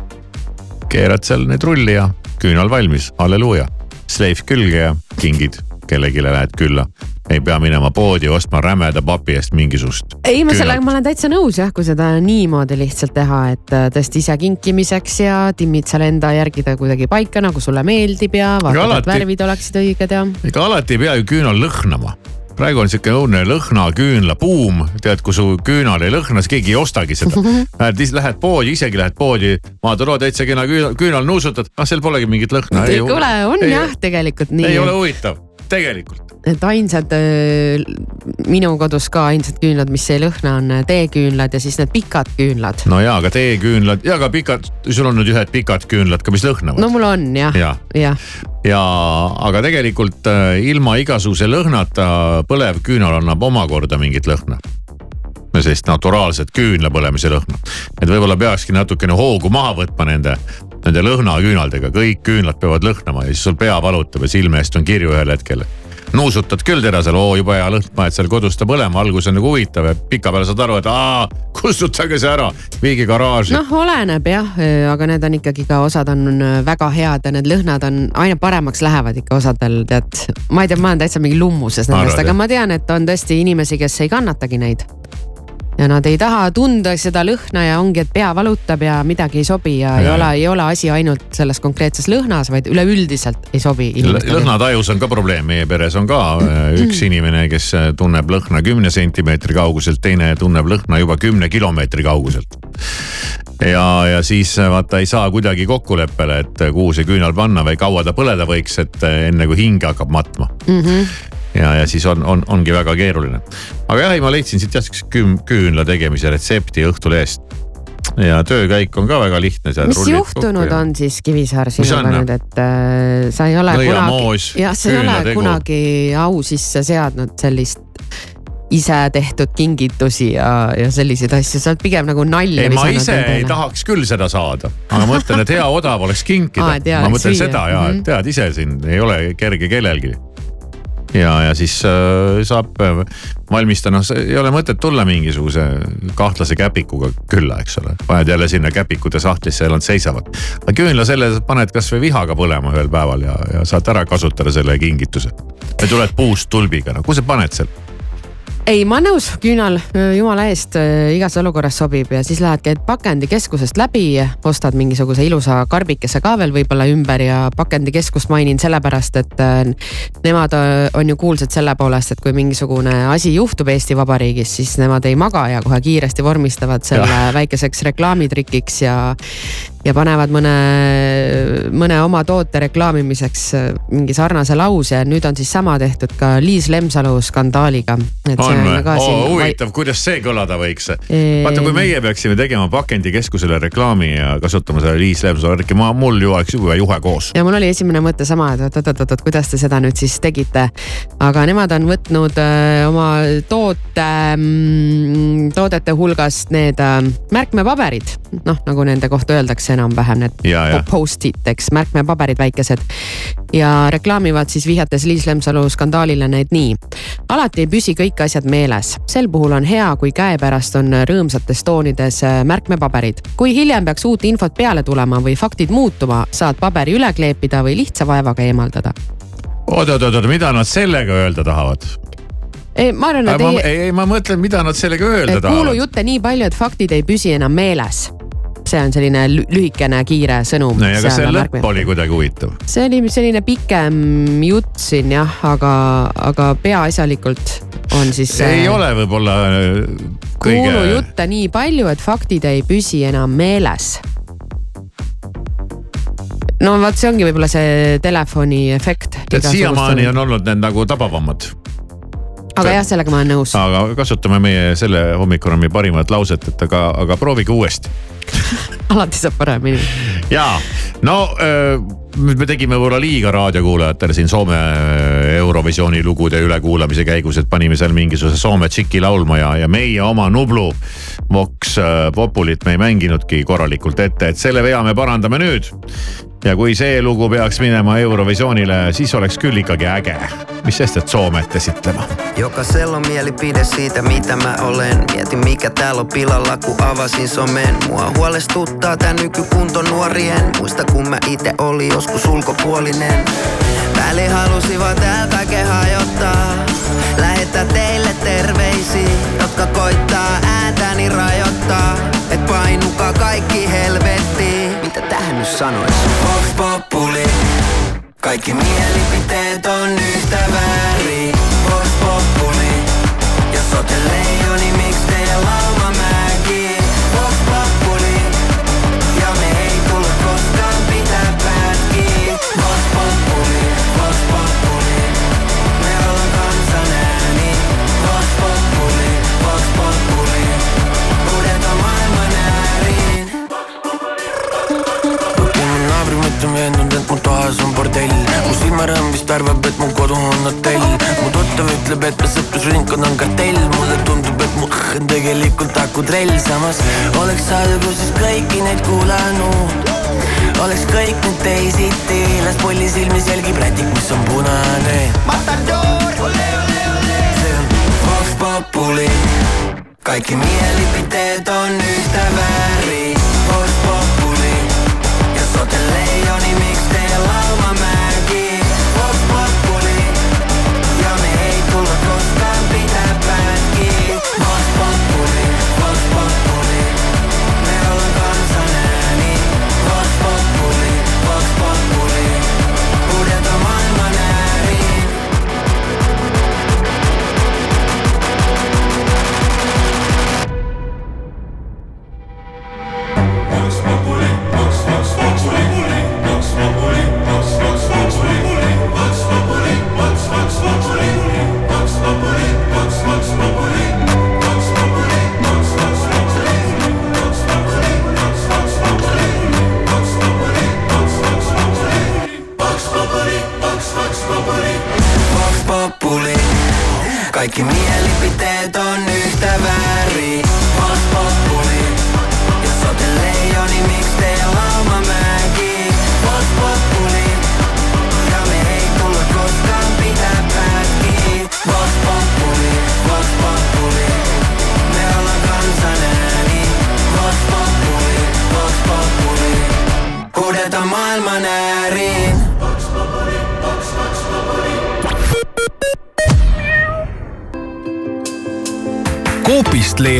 keerad seal need rulli ja küünal valmis, halleluuja. sleif külge ja kingid kellelegi lähed külla. ei pea minema poodi ostma rämeda papi eest mingisugust ei, ma sellega, ma olen täitsa nõus jah, kui seda niimoodi lihtsalt teha, et äh, tõesti ise kinkimiseks ja timmid seal enda järgi ta kuidagi paika, nagu sulle meeldib ja vaatad, et värvid oleksid õiged ja. ega alati ei pea ju küünal lõhnama. praegu on sihuke õudne lõhnaküünla buum, tead, kui su küünal ei lõhna, siis keegi ei ostagi seda. Lähed, lähed poodi, isegi lähed poodi, vaatad, oo täitsa kena küünal, küünal nuusutad, ah seal polegi mingit lõhna. kuule, on ei, jah, tegelikult nii. ei ole huvitav, tegelikult. et ainsad öö, minu kodus ka ainsad küünlad, mis ei lõhna, on äh, teeküünlad ja siis need pikad küünlad. no jaa, aga teeküünlad ja ka pikad, sul on nüüd ühed pikad küünlad ka, mis lõhnavad no mul on jah, jah. ja aga tegelikult äh, ilma igasuguse lõhnata põlev küünal annab omakorda mingit lõhna. sellist naturaalset küünla põlemise lõhna. et võib-olla peakski natukene hoogu maha võtma nende, nende lõhnaküünaldega, kõik küünlad peavad lõhnama ja siis sul pea valutab ja silme eest on kirju ühel hetkel nuusutad küll terasel, oo jube hea lõhn, paned seal kodus ta põlema, algus on nagu huvitav ja pikapeale saad aru, et aa, kustutage see ära, viige garaaži. noh, oleneb jah, aga need on ikkagi ka osad on väga head ja need lõhnad on aina paremaks lähevad ikka osadel tead. ma ei tea, ma olen täitsa mingi lummuses nendest, aga ma tean, et on tõesti inimesi, kes ei kannatagi neid. Ja nad ei taha tunda seda lõhna ja ongi, et pea valutab ja midagi ei sobi ja, ja ei ole ei ole asi ainult selles konkreetses lõhnas, vaid üleüldiselt ei sobi lõhnatajus on ka probleem, meie peres on ka äh, üks inimene, kes äh, tunneb lõhna kümne sentimeetri kauguselt, teine tunneb lõhna juba kümne kilomeetri kauguselt. ja, ja siis äh, vaata ei saa kuidagi kokkuleppele, et kuhu see küünal panna või kaua ta põleda võiks, et enne kui hing hakkab matma ja, ja siis on, on, ongi väga keeruline. aga jah, ei ma leidsin siit jah siukse küm-, küünla tegemise retsepti Õhtulehest. ja töökäik on ka väga lihtne. mis juhtunud on siis Kivisaar sinuga nüüd, et äh, sa ei ole Nõiamoos, kunagi, jah, sa ei ole küünlategu. kunagi au sisse seadnud sellist ise tehtud kingitusi ja, ja selliseid asju, sa oled pigem nagu nalja ei, ma ise ei endale. tahaks küll seda saada, aga mõtlen, et hea odav oleks kinkida ma mõtlen süüa. seda ja Mhm. tead ise siin ei ole kerge kellelgi. ja, ja siis äh, saab äh, valmistada, noh, ei ole mõtet tulla mingisuguse kahtlase käpikuga külla, eks ole. paned jälle sinna käpikute sahtlisse ja nad seisavad. aga küünla selle paned kasvõi vihaga põlema ühel päeval ja, ja saad ära kasutada selle kingituse. ja tuled puust tulbiga, no kuhu sa paned seal? ei, ma nõus, küünal jumala eest igas olukorras sobib ja siis lähed, käid pakendikeskusest läbi, ostad mingisuguse ilusa karbikese ka veel võib-olla ümber ja pakendikeskust mainin sellepärast, et nemad on ju kuulsad selle poolest, et kui mingisugune asi juhtub Eesti Vabariigis, siis nemad ei maga ja kohe kiiresti vormistavad selle Jah. väikeseks reklaamitrikiks ja ja panevad mõne, mõne oma toote reklaamimiseks äh, mingi sarnase lause ja nüüd on siis sama tehtud ka Liis Lemsalu skandaaliga. on või? oo, huvitav, kuidas see kõlada võiks? vaata, kui meie peaksime tegema pakendikeskusele reklaami ja kasutama seda Liis Lemsalu värki, ma, mul ju oleks jube juhe koos. ja mul oli esimene mõte sama, et oot-oot-oot, kuidas te seda nüüd siis tegite. aga nemad on võtnud öö, oma toote, mm, toodete hulgast need öö, märkmepaberid, noh nagu nende kohta öeldakse enam-vähem need post-it, eks, märkmepaberid väikesed. ja reklaamivad siis vihjates Liis Lemsalu skandaalile need nii. alati ei püsi kõik asjad meeles, sel puhul on hea, kui käepärast on rõõmsates toonides äh, märkmepaberid. kui hiljem peaks uut infot peale tulema või faktid muutuma, saad paberi üle kleepida või lihtsa vaevaga eemaldada. oot-oot-oot, mida nad sellega öelda tahavad? ei, ma arvan, et ei. ei, ei, ma mõtlen, mida nad sellega öelda tahavad. kuulujutte nii palju, et faktid ei püsi enam meeles see on selline lühikene, kiire sõnum. no ja kas see lõpp märkme. oli kuidagi huvitav? see oli selline pikem jutt siin jah, aga, aga peaasjalikult on siis. ei ole võib-olla äh, kõige. kuulujutte nii palju, et faktid ei püsi enam meeles no vot, see ongi võib-olla see telefoni efekt. et siiamaani on olnud need nagu tabavamad aga jah, sellega ma olen nõus. aga kasutame meie selle hommikurammi parimat lauset, et aga, aga proovige uuesti alati saab paremini. ja no öö, me tegime võib-olla liiga raadiokuulajatele siin Soome Eurovisiooni lugude ülekuulamise käigus, et panime seal mingisuguse Soome tšiki laulma ja, ja meie oma Nublu Vox Populit me ei mänginudki korralikult ette, et selle vea me parandame nüüd ja kui see lugu peaks minema Eurovisioonile, siis oleks küll ikkagi äge. mis sest, et Soomet esitlema. Jokaisella on mielipide siitä, mitä mä olen. Mietin, mikä täällä on pilalla, kun avasin somen. Mua huolestuttaa tää nykykunto nuorien. Muista, kun mä itse oli joskus ulkopuolinen. Väli halusivat täältä hajottaa. Lähettää teille terveisiä, jotka koittaa ääntäni rajoittaa. Et painukaa kaikki helvettiin. Mitä tähän nyt sanois? Vox Populi. Kaikki mielipiteet on yhtä väärin. Vox Populi. Jos ootte mu toas on bordell. Mu silmarõõm vist arvab, et mu kodu on hotell. Mu tuttav ütleb, et me sõprusringkond on kartell. Mulle tundub, et mu õh on tegelikult akutrell. Samas oleks alguses kõiki neid kuulanud. Oleks kõik nüüd teisiti. Las polli silmis jälgib rätik, mis on punane. Matador, ole, ole, ole! See on Vox Populi. Kaikki mielipiteet on yhtä väärin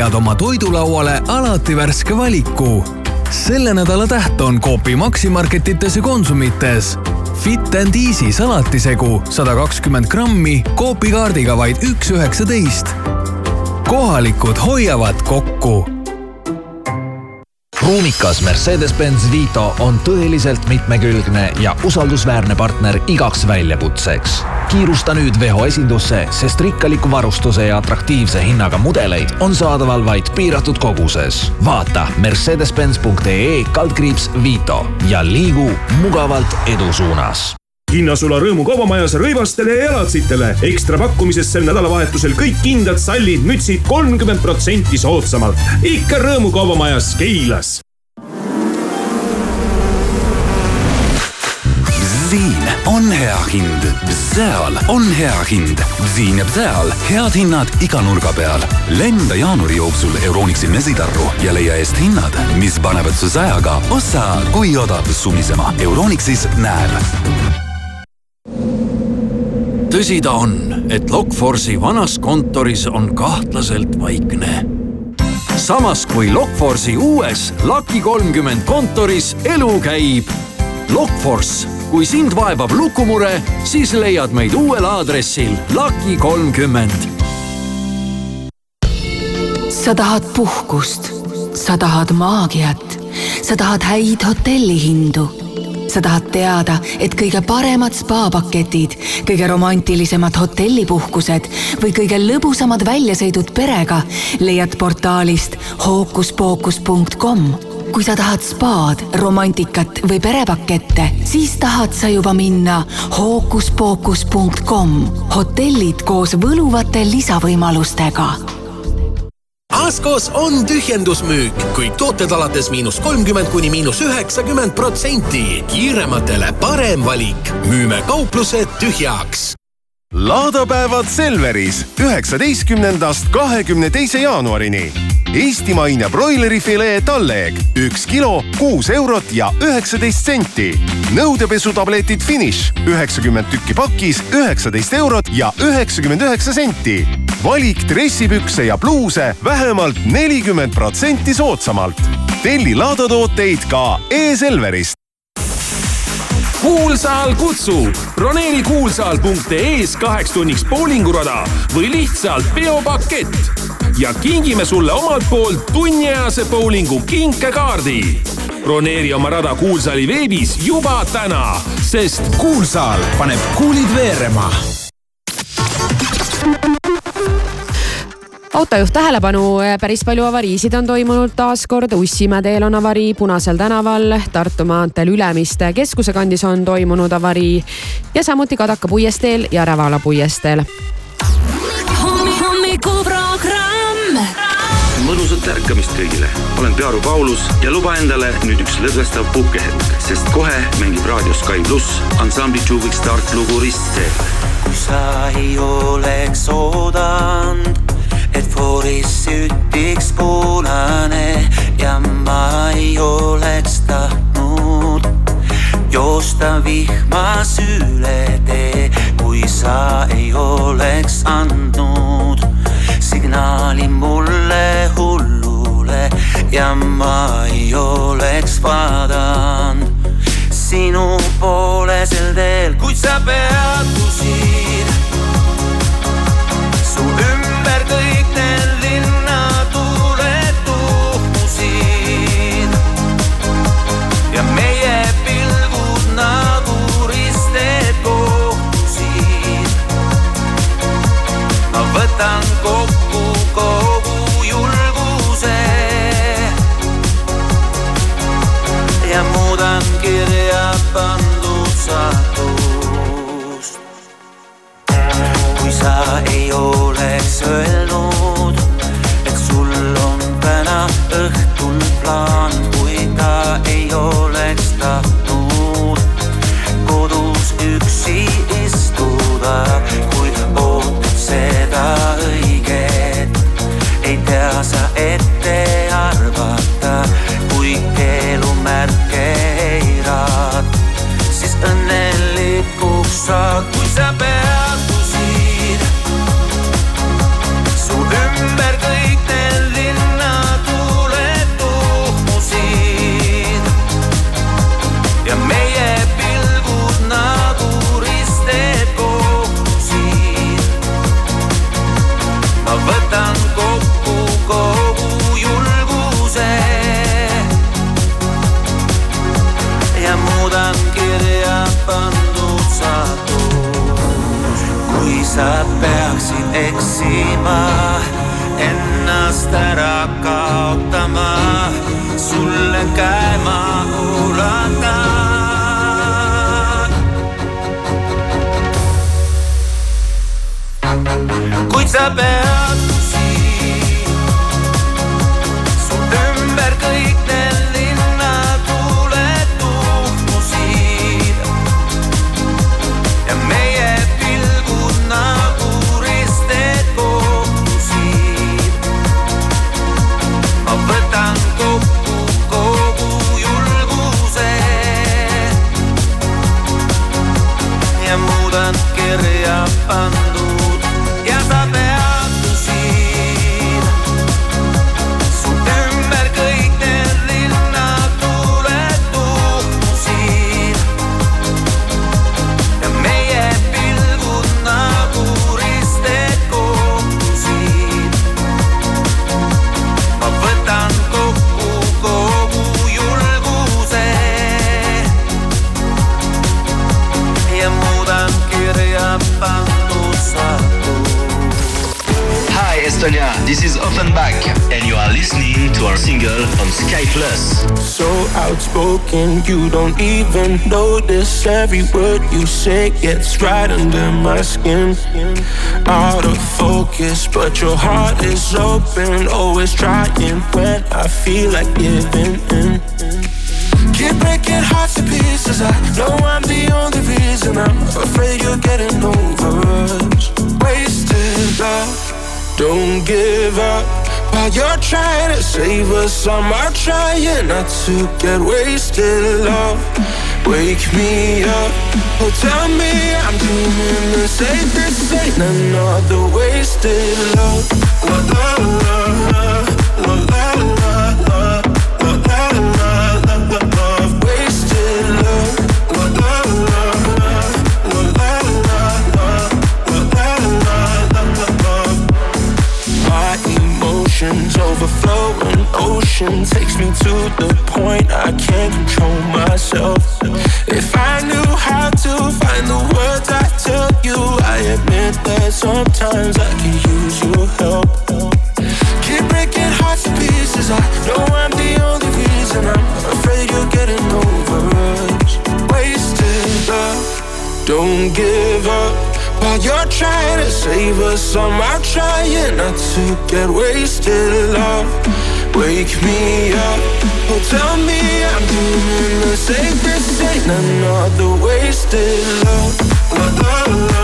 leiad oma toidulauale alati värske valiku. selle nädala täht on Coopi Maximarketites ja Konsumites. Fit and Easy salatisegu sada kakskümmend grammi Coopi kaardiga vaid üks üheksateist. kohalikud hoiavad kokku ruumikas Mercedes-Benz Vito on tõeliselt mitmekülgne ja usaldusväärne partner igaks väljakutseks. Kiirusta nüüd Veho esindusse, sest rikkaliku varustuse ja atraktiivse hinnaga mudeleid on saadaval vaid piiratud koguses. vaata mercedes-benz.ee kaldkriips Vito ja liigu mugavalt edu suunas hinnasula Rõõmu kaubamajas rõivastele ja jalatsitele. ekstra pakkumises sel nädalavahetusel kõik kindad, sallid, mütsid kolmkümmend protsenti soodsamalt. ikka Rõõmu kaubamajas Keilas. On hea hind, seal on hea hind. siin ja seal head hinnad iga nurga peal. lenda jaanuari jooksul Euronixi mesitarru ja leia eest hinnad, mis panevad su sajaga ossa kui odav sumisema. Euronixis näeb tõsi ta on, et Lokforce'i vanas kontoris on kahtlaselt vaikne. samas kui Lokforce'i uues Lucky kolmkümmend kontoris elu käib. Lokforce, kui sind vaevab lukumure, siis leiad meid uuel aadressil Lucky kolmkümmend. sa tahad puhkust, sa tahad maagiat, sa tahad häid hotellihindu sa tahad teada, et kõige paremad spaapaketid, kõige romantilisemad hotellipuhkused või kõige lõbusamad väljasõidud perega leiad portaalist hookuspookus.com kui sa tahad spaad, romantikat või perepakette, siis tahad sa juba minna hookuspookus.com. hotellid koos võluvate lisavõimalustega Askos on tühjendusmüük, kõik tooted alates miinus kolmkümmend kuni miinus üheksakümmend protsenti. kiirematele parem valik. müüme kauplused tühjaks laadapäevad Selveris üheksateistkümnendast kahekümne teise jaanuarini. Eestimaine broilerifilee talleeg üks kilo, kuus eurot ja üheksateist senti. nõudepesutabletid Finish üheksakümmend tükki pakis, üheksateist eurot ja üheksakümmend üheksa senti. valik dressipükse ja pluuse vähemalt nelikümmend protsenti soodsamalt. telli laadatooteid ka e-Selverist kuulsaal kutsub. broneeri kuulsaal.ee-s kaheks tunniks boulingurada või lihtsalt peopakett ja kingime sulle omalt poolt tunniajase bowlingu kinkekaardi. broneeri oma rada Kuulsaali veebis juba täna, sest Kuulsaal paneb kuulid veerema autojuht tähelepanu, päris palju avariisid on toimunud. Taaskord, Ussimäe teel on avarii, Punasel tänaval, Tartu maanteel Ülemiste keskuse kandis on toimunud avarii. Ja samuti Kadaka puiesteel ja Rävala puiesteel. mõnusat ärkamist kõigile, olen Pearu Paulus ja luba endale nüüd üks lõdvestav puhkehetk, sest kohe mängib raadios Sky pluss ansambli Juviks startlugu Ristsee. kui sa ei oleks oodanud et fooris sütiks punane ja ma ei oleks tahtnud joosta vihmas üle tee, kui sa ei oleks andnud signaali mulle hullule ja ma ei oleks vaadanud sinu poole sel teel, kuid sa peatusid. Su ümber kõik ja muudan kirja pandud saatust isa ei oleks öelnud, et sul on täna õhtul plaan. So outspoken, you don't even notice every word you say gets right under my skin. Out of focus, but your heart is open, always trying when I feel like giving in. Keep breaking hearts to pieces. I know I'm the only reason. I'm afraid you're getting over us. Wasted love, don't give up. While you're trying to save us, I'm trying not to get wasted. Love, wake me up. Oh, tell me I'm dreaming the same. This ain't another wasted love. La la la ocean takes me to the point I can't control myself. If I knew how to find the words I tell you, I admit that sometimes I can use your help. Keep breaking hearts to pieces. I know I'm the only reason. I'm afraid you're getting over us. Wasted love, don't give up. While you're trying to save us, I'm out trying not to get wasted. Love, wake me up. Oh, tell me I'm doing the same. This ain't another wasted love. La la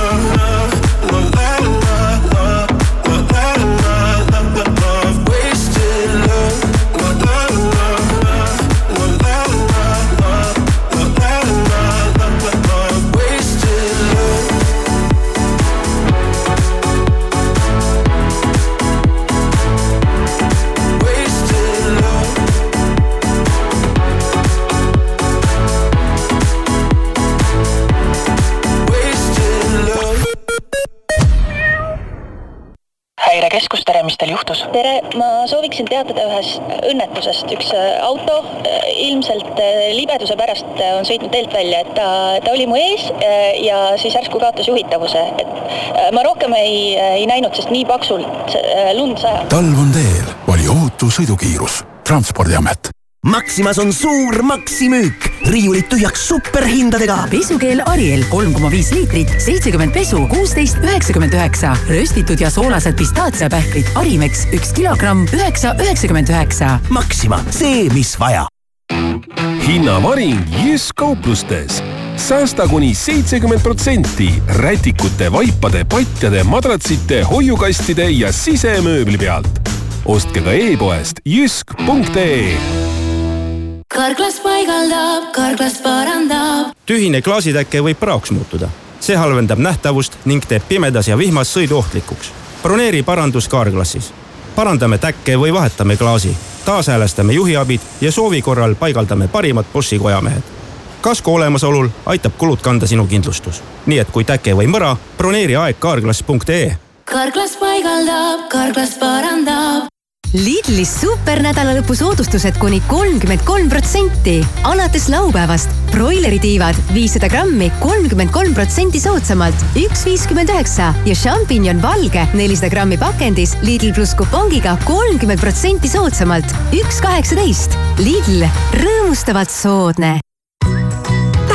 sooviksin teatada ühest õnnetusest. üks äh, auto äh, ilmselt äh, libeduse pärast on sõitnud teelt välja, et ta, ta oli mu ees ja siis järsku kaotas juhitavuse, et ma rohkem ei, ei näinud, sest nii paksult lund sajab. talv on teel, vali ohutu sõidukiirus. transpordiamet Maximas on suur maksimüük, riiulid tühjaks superhindadega. pesukeel Ariel kolm koma viis liitrit, seitsekümmend pesu, kuusteist üheksakümmend üheksa. röstitud ja soolased pistaatsiapähklid Arimex üks kilogramm, üheksa üheksakümmend üheksa. Maxima, see, mis vaja. hinnavaring Jysk kauplustes. säästa kuni seitsekümmend protsenti rätikute, vaipade, patjade, madratsite, hoiukastide ja sisemööbli pealt. ostke ka e-poest jysk.ee karklas paigaldab, karklas parandab. tühine klaasitäke võib praoks muutuda. see halvendab nähtavust ning teeb pimedas ja vihmas sõidu ohtlikuks. broneeri parandus Carglassis. parandame täkke või vahetame klaasi, taashäälestame juhiabid ja soovi korral paigaldame parimad Boschi kojamehed. kasko olemasolul aitab kulud kanda sinu kindlustus. nii et kui täke või mõra, broneeri aeg carglass.ee karklas paigaldab, karklas parandab. Lidlis supernädalalõpu soodustused kuni kolmkümmend kolm protsenti. alates laupäevast. Broileri tiivad viissada grammi kolmkümmend kolm protsenti soodsamalt, üks viiskümmend üheksa. Ja šampinjon valge nelisada grammi pakendis Lidl pluss kupongiga kolmkümmend protsenti soodsamalt, üks kaheksateist. Lidl, rõõmustavalt soodne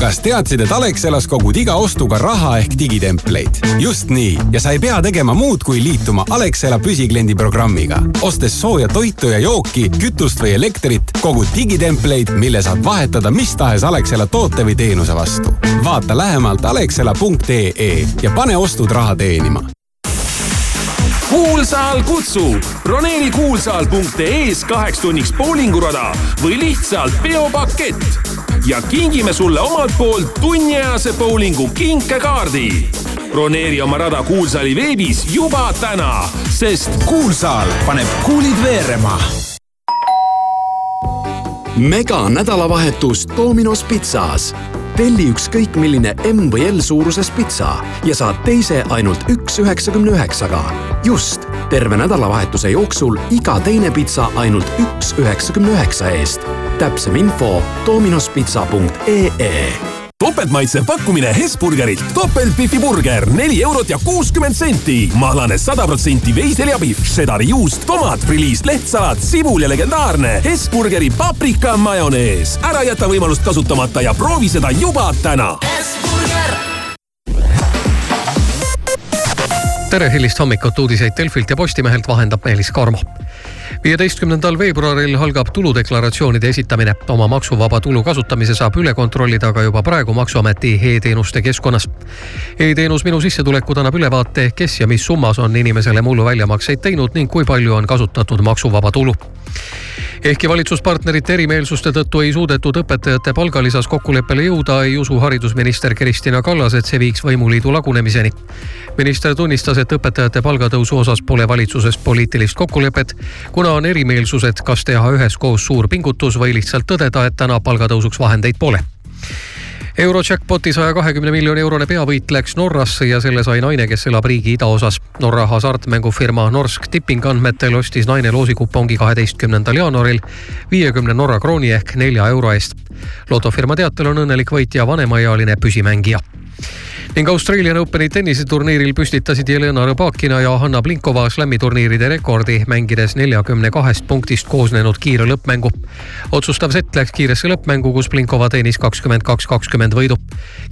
kas teadsid, et Alexelas kogud iga ostuga raha ehk digitempleid? just nii ja sa ei pea tegema muud, kui liituma Alexela püsikliendi programmiga. ostes sooja toitu ja jooki, kütust või elektrit, kogud digitempleid, mille saad vahetada mis tahes Alexela toote või teenuse vastu. vaata lähemalt alexela.ee ja pane ostud raha teenima kuulsaal kutsub. broneeri kuulsaal.ee-s kaheks tunniks poolingurada või lihtsalt peopakett ja kingime sulle omalt poolt tunniajase bowlingu kinkekaardi. broneeri oma rada Kuulsaali veebis juba täna, sest Kuulsaal paneb kuulid veerema mega nädalavahetus Dominos pitsas. telli ükskõik milline M või L suuruses pitsa ja saad teise ainult üks üheksakümne üheksaga. just, terve nädalavahetuse jooksul iga teine pitsa ainult üks üheksakümne üheksa eest täpsem info dominospitsa.ee topeltmaitsev pakkumine Hesburgerilt. topeltbifi burger, neli eurot ja kuuskümmend senti. mahlane sada protsenti veiseljapihv, šedari juust, tomat, friliis, lehtsalat, sibul ja legendaarne Hesburgeri paprika majonees. ära jäta võimalust kasutamata ja proovi seda juba täna. Tere hilist hommikut, uudiseid Delfilt ja Postimehelt vahendab Meelis Karmo viieteistkümnendal veebruaril algab tuludeklaratsioonide esitamine. oma maksuvaba tulu kasutamise saab üle kontrollida aga juba praegu Maksuameti e-teenuste keskkonnas e. e-teenus Minu sissetulekud annab ülevaate, kes ja mis summas on inimesele mullu väljamakseid teinud ning kui palju on kasutatud maksuvaba tulu ehkki valitsuspartnerite erimeelsuste tõttu ei suudetud õpetajate palgalisas kokkuleppele jõuda, ei usu haridusminister Kristina Kallas, et see viiks võimuliidu lagunemiseni. minister tunnistas, et õpetajate palgatõusu osas pole valitsuses poliitilist kokkulepet, kuna on erimeelsused, kas teha üheskoos suur pingutus või lihtsalt tõdeda, et täna palgatõusuks vahendeid pole Eurojackpoti saja kahekümne miljoni eurone peavõit läks Norrasse ja selle sai naine, kes elab riigi idaosas. Norra hasartmängufirma Norsk Tipping andmetel ostis naine loosikupongi kaheteistkümnendal jaanuaril viiekümne Norra krooni ehk nelja euro eest. lotofirma teatel on õnnelik võitja vanemaealine püsimängija ning Australian Openi tenniseturniiril püstitasid Jelena Rõbakina ja Hanna Blinkova slam'i turniiride rekordi, mängides neljakümne kahest punktist koosnenud kiire lõppmängu. otsustav sett läks kiiresse lõppmängu, kus Blinkova teenis kakskümmend kaks, kakskümmend võidu.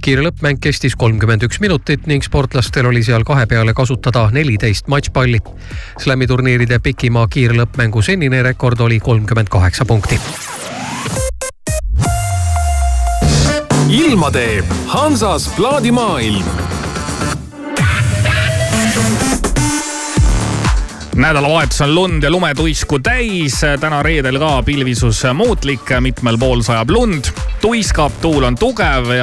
kiire lõppmäng kestis kolmkümmend üks minutit ning sportlastel oli seal kahe peale kasutada neliteist matšpalli. Slam'i turniiride pikima kiire lõppmängu senine rekord oli kolmkümmend kaheksa punkti ilma teeb Hansas plaadimaailm. nädalavahetus on lund ja lumetuisku täis, täna reedel ka pilvisus muutlik, mitmel pool sajab lund, tuiskab, tuul on tugev ja